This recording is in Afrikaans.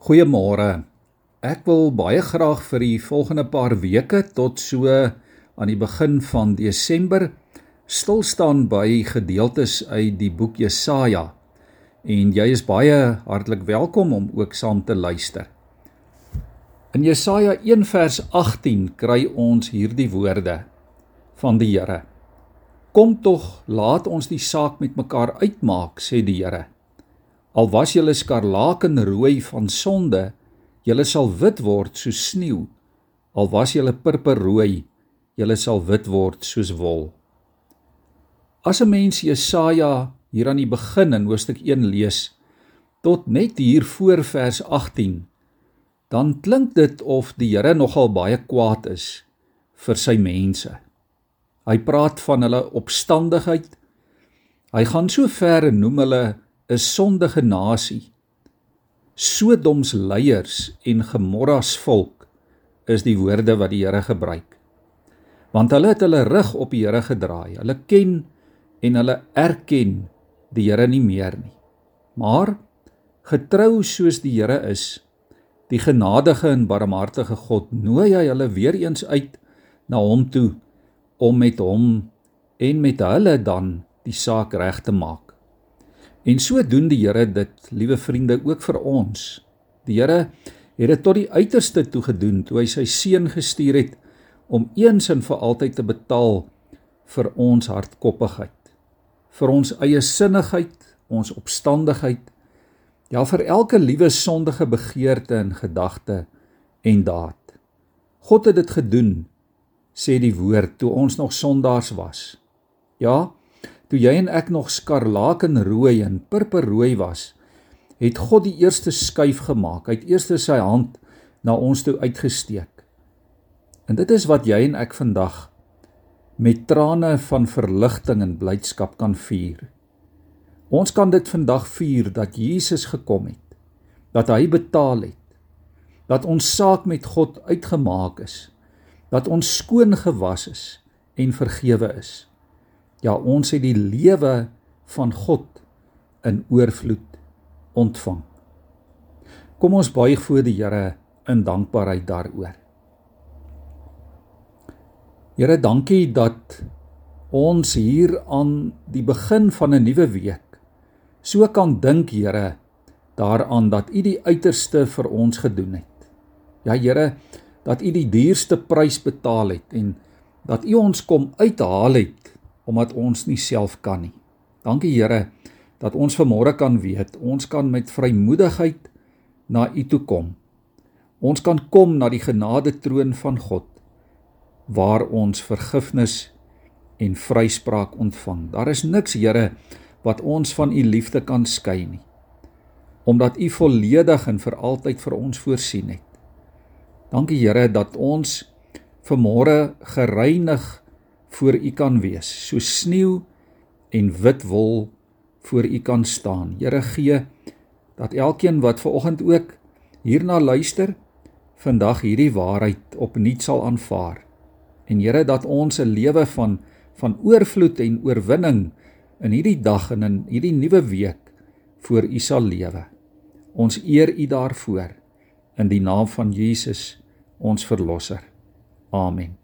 Goeiemôre. Ek wil baie graag vir die volgende paar weke tot so aan die begin van Desember stil staan by gedeeltes uit die boek Jesaja. En jy is baie hartlik welkom om ook saam te luister. In Jesaja 1 vers 18 kry ons hierdie woorde van die Here. Kom tog, laat ons die saak met mekaar uitmaak, sê die Here. Al was julle skarlakenrooi van sonde, julle sal wit word soos sneeu. Al was julle purperrooi, julle sal wit word soos wol. As 'n mens Jesaja hier aan die begin in hoofstuk 1 lees tot net hier voor vers 18, dan klink dit of die Here nogal baie kwaad is vir sy mense. Hy praat van hulle opstandigheid. Hy gaan so ver en noem hulle 'n sondige nasie. Sodoms leiers en Gemorras volk is die woorde wat die Here gebruik. Want hulle het hulle rug op die Here gedraai. Hulle ken en hulle erken die Here nie meer nie. Maar getrou soos die Here is, die genadige en barmhartige God, nooi hy hulle weer eens uit na hom toe om met hom en met hulle dan die saak reg te maak. En so doen die Here dit, liewe vriende, ook vir ons. Die Here het dit tot die uiterste toe gedoen toe hy sy seun gestuur het om eens en vir altyd te betaal vir ons hardkoppigheid, vir ons eie sinnigheid, ons opstandigheid, ja vir elke liewe sondige begeerte en gedagte en daad. God het dit gedoen, sê die woord, toe ons nog sondaars was. Ja, Toe jy en ek nog skarlakenrooi en purperrooi was, het God die eerste skuif gemaak. Hy het eers sy hand na ons toe uitgesteek. En dit is wat jy en ek vandag met trane van verligting en blydskap kan vier. Ons kan dit vandag vier dat Jesus gekom het, dat hy betaal het, dat ons saak met God uitgemaak is, dat ons skoon gewas is en vergewe is. Ja, ons het die lewe van God in oorvloed ontvang. Kom ons buig voor die Here in dankbaarheid daaroor. Here, dankie dat ons hier aan die begin van 'n nuwe week so kan dink, Here, daaraan dat U die uiterste vir ons gedoen het. Ja, Here, dat U die duurste prys betaal het en dat U ons kom uithaal het omdat ons nie self kan nie. Dankie Here dat ons vanmôre kan weet ons kan met vrymoedigheid na U toe kom. Ons kan kom na die genade troon van God waar ons vergifnis en vryspraak ontvang. Daar is niks Here wat ons van U liefde kan skei nie. Omdat U volledig en vir altyd vir ons voorsien het. Dankie Here dat ons vanmôre gereinig voor u kan wees, so sneeu en wit wol voor u kan staan. Here gee dat elkeen wat ver oggend ook hierna luister, vandag hierdie waarheid opnuut sal aanvaar. En Here dat ons 'n lewe van van oorvloed en oorwinning in hierdie dag en in hierdie nuwe week voor u sal lewe. Ons eer u daarvoor in die naam van Jesus ons verlosser. Amen.